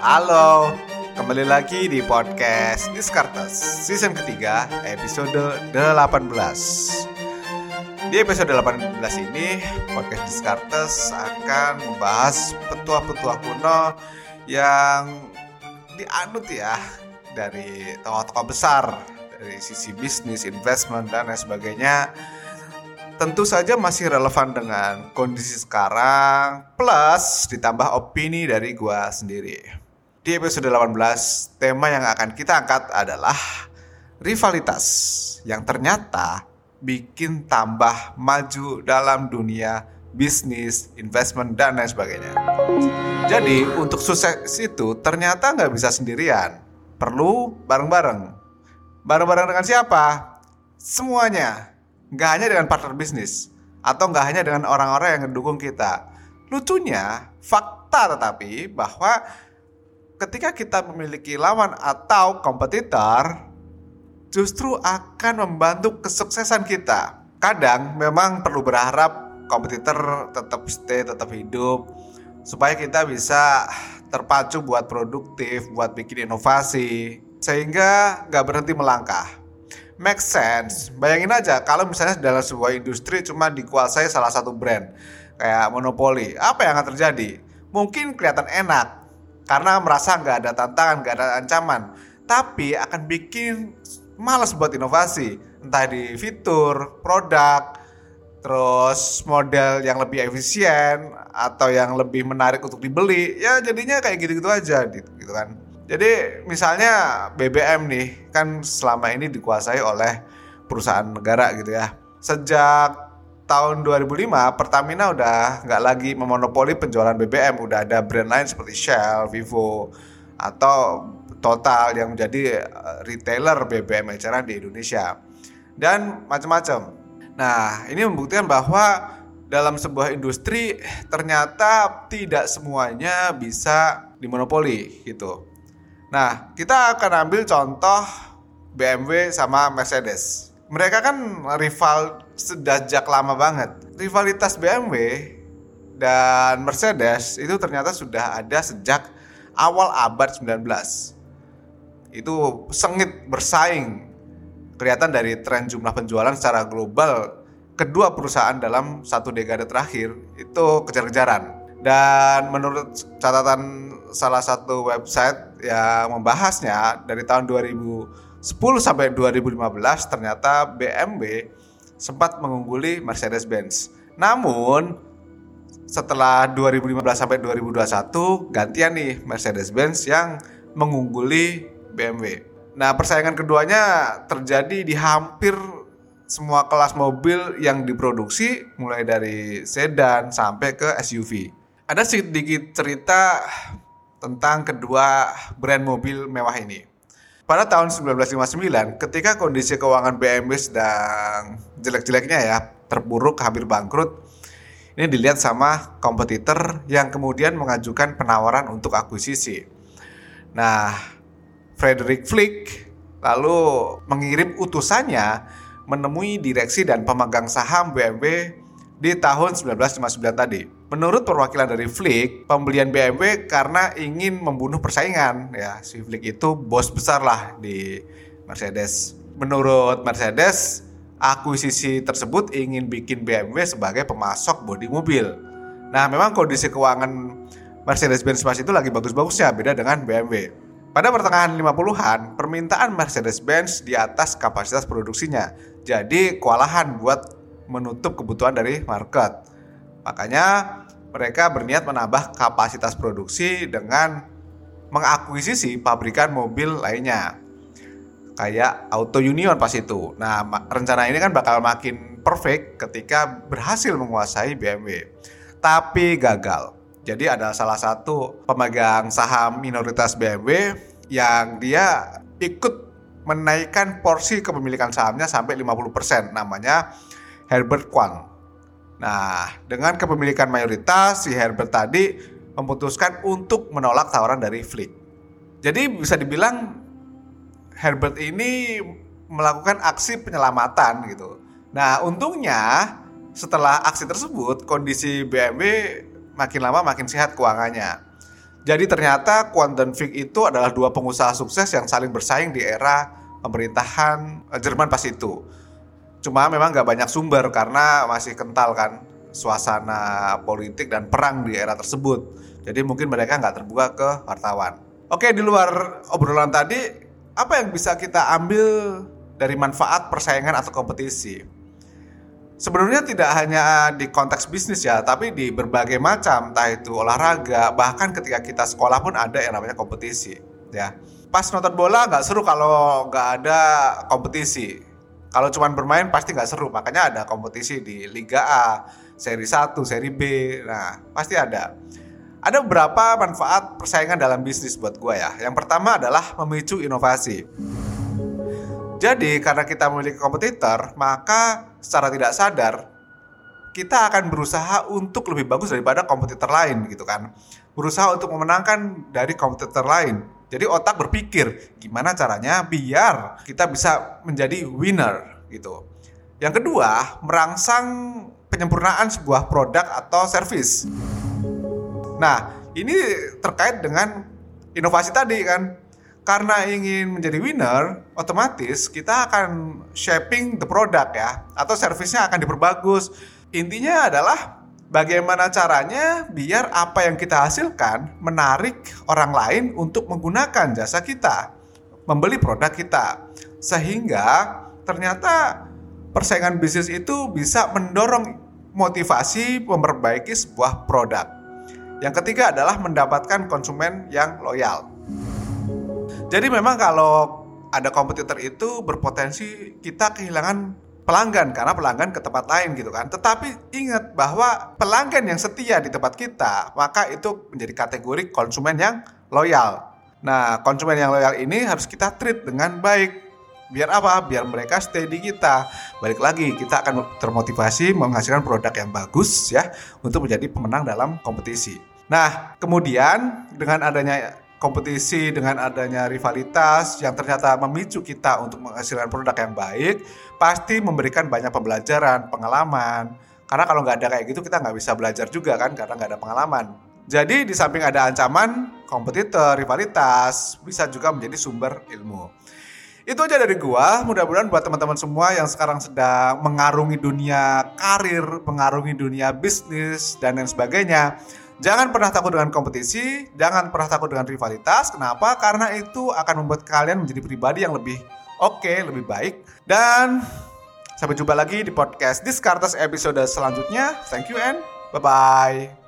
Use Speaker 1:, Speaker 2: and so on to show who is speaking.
Speaker 1: Halo, kembali lagi di podcast Diskartes season ketiga episode 18. Di episode 18 ini podcast Diskartes akan membahas petua-petua kuno yang dianut ya dari tokoh-tokoh besar dari sisi bisnis, investment dan lain sebagainya tentu saja masih relevan dengan kondisi sekarang plus ditambah opini dari gua sendiri. Di episode 18, tema yang akan kita angkat adalah rivalitas yang ternyata bikin tambah maju dalam dunia bisnis, investment, dan lain sebagainya. Jadi, untuk sukses itu ternyata nggak bisa sendirian. Perlu bareng-bareng. Bareng-bareng dengan siapa? Semuanya nggak hanya dengan partner bisnis atau nggak hanya dengan orang-orang yang mendukung kita. Lucunya, fakta tetapi bahwa ketika kita memiliki lawan atau kompetitor, justru akan membantu kesuksesan kita. Kadang memang perlu berharap kompetitor tetap stay, tetap hidup, supaya kita bisa terpacu buat produktif, buat bikin inovasi, sehingga nggak berhenti melangkah make sense. Bayangin aja kalau misalnya dalam sebuah industri cuma dikuasai salah satu brand kayak monopoli, apa yang akan terjadi? Mungkin kelihatan enak karena merasa nggak ada tantangan, nggak ada ancaman, tapi akan bikin malas buat inovasi, entah di fitur, produk, terus model yang lebih efisien atau yang lebih menarik untuk dibeli, ya jadinya kayak gitu-gitu aja gitu, gitu kan. Jadi misalnya BBM nih kan selama ini dikuasai oleh perusahaan negara gitu ya. Sejak tahun 2005 Pertamina udah nggak lagi memonopoli penjualan BBM, udah ada brand lain seperti Shell, Vivo atau Total yang menjadi eh, retailer BBM eceran di Indonesia dan macam-macam. Nah, ini membuktikan bahwa dalam sebuah industri ternyata tidak semuanya bisa dimonopoli gitu. Nah, kita akan ambil contoh BMW sama Mercedes. Mereka kan rival sejak lama banget. Rivalitas BMW dan Mercedes itu ternyata sudah ada sejak awal abad 19. Itu sengit bersaing. Kelihatan dari tren jumlah penjualan secara global kedua perusahaan dalam satu dekade terakhir itu kejar-kejaran. Dan menurut catatan salah satu website yang membahasnya dari tahun 2010 sampai 2015 ternyata BMW sempat mengungguli Mercedes-Benz. Namun setelah 2015 sampai 2021 gantian nih Mercedes-Benz yang mengungguli BMW. Nah, persaingan keduanya terjadi di hampir semua kelas mobil yang diproduksi mulai dari sedan sampai ke SUV ada sedikit cerita tentang kedua brand mobil mewah ini. Pada tahun 1959, ketika kondisi keuangan BMW sedang jelek-jeleknya ya, terburuk, hampir bangkrut, ini dilihat sama kompetitor yang kemudian mengajukan penawaran untuk akuisisi. Nah, Frederick Flick lalu mengirim utusannya menemui direksi dan pemegang saham BMW di tahun 1959 tadi. Menurut perwakilan dari Flick, pembelian BMW karena ingin membunuh persaingan ya. Si Flick itu bos besar lah di Mercedes. Menurut Mercedes, akuisisi tersebut ingin bikin BMW sebagai pemasok bodi mobil. Nah, memang kondisi keuangan Mercedes-Benz pas itu lagi bagus-bagusnya beda dengan BMW. Pada pertengahan 50-an, permintaan Mercedes-Benz di atas kapasitas produksinya. Jadi, kewalahan buat menutup kebutuhan dari market. Makanya mereka berniat menambah kapasitas produksi dengan mengakuisisi pabrikan mobil lainnya. Kayak Auto Union pas itu. Nah, rencana ini kan bakal makin perfect ketika berhasil menguasai BMW. Tapi gagal. Jadi ada salah satu pemegang saham minoritas BMW yang dia ikut menaikkan porsi kepemilikan sahamnya sampai 50%. Namanya Herbert Kwang. Nah, dengan kepemilikan mayoritas, si Herbert tadi memutuskan untuk menolak tawaran dari Flick. Jadi bisa dibilang Herbert ini melakukan aksi penyelamatan gitu. Nah, untungnya setelah aksi tersebut kondisi BMW makin lama makin sehat keuangannya. Jadi ternyata Quant dan Fig itu adalah dua pengusaha sukses yang saling bersaing di era pemerintahan eh, Jerman pas itu. Cuma memang nggak banyak sumber karena masih kental kan suasana politik dan perang di era tersebut. Jadi mungkin mereka nggak terbuka ke wartawan. Oke, di luar obrolan tadi, apa yang bisa kita ambil dari manfaat persaingan atau kompetisi? Sebenarnya tidak hanya di konteks bisnis ya, tapi di berbagai macam, entah itu olahraga, bahkan ketika kita sekolah pun ada yang namanya kompetisi, ya. Pas nonton bola nggak seru kalau nggak ada kompetisi. Kalau cuma bermain pasti nggak seru, makanya ada kompetisi di Liga A, Seri 1, Seri B, nah pasti ada. Ada beberapa manfaat persaingan dalam bisnis buat gue ya. Yang pertama adalah memicu inovasi. Jadi karena kita memiliki kompetitor, maka secara tidak sadar kita akan berusaha untuk lebih bagus daripada kompetitor lain gitu kan. Berusaha untuk memenangkan dari kompetitor lain. Jadi otak berpikir gimana caranya biar kita bisa menjadi winner gitu. Yang kedua, merangsang penyempurnaan sebuah produk atau service. Nah, ini terkait dengan inovasi tadi kan karena ingin menjadi winner, otomatis kita akan shaping the product ya, atau servisnya akan diperbagus. Intinya adalah bagaimana caranya biar apa yang kita hasilkan menarik orang lain untuk menggunakan jasa kita, membeli produk kita, sehingga ternyata persaingan bisnis itu bisa mendorong motivasi memperbaiki sebuah produk. Yang ketiga adalah mendapatkan konsumen yang loyal. Jadi memang kalau ada kompetitor itu berpotensi kita kehilangan pelanggan karena pelanggan ke tempat lain gitu kan. Tetapi ingat bahwa pelanggan yang setia di tempat kita, maka itu menjadi kategori konsumen yang loyal. Nah, konsumen yang loyal ini harus kita treat dengan baik. Biar apa? Biar mereka stay di kita. Balik lagi, kita akan termotivasi menghasilkan produk yang bagus ya untuk menjadi pemenang dalam kompetisi. Nah, kemudian dengan adanya kompetisi dengan adanya rivalitas yang ternyata memicu kita untuk menghasilkan produk yang baik, pasti memberikan banyak pembelajaran, pengalaman. Karena kalau nggak ada kayak gitu kita nggak bisa belajar juga kan karena nggak ada pengalaman. Jadi di samping ada ancaman, kompetitor, rivalitas bisa juga menjadi sumber ilmu. Itu aja dari gua. Mudah-mudahan buat teman-teman semua yang sekarang sedang mengarungi dunia karir, mengarungi dunia bisnis dan lain sebagainya Jangan pernah takut dengan kompetisi, jangan pernah takut dengan rivalitas. Kenapa? Karena itu akan membuat kalian menjadi pribadi yang lebih oke, okay, lebih baik. Dan sampai jumpa lagi di podcast Discartes episode selanjutnya. Thank you and bye-bye.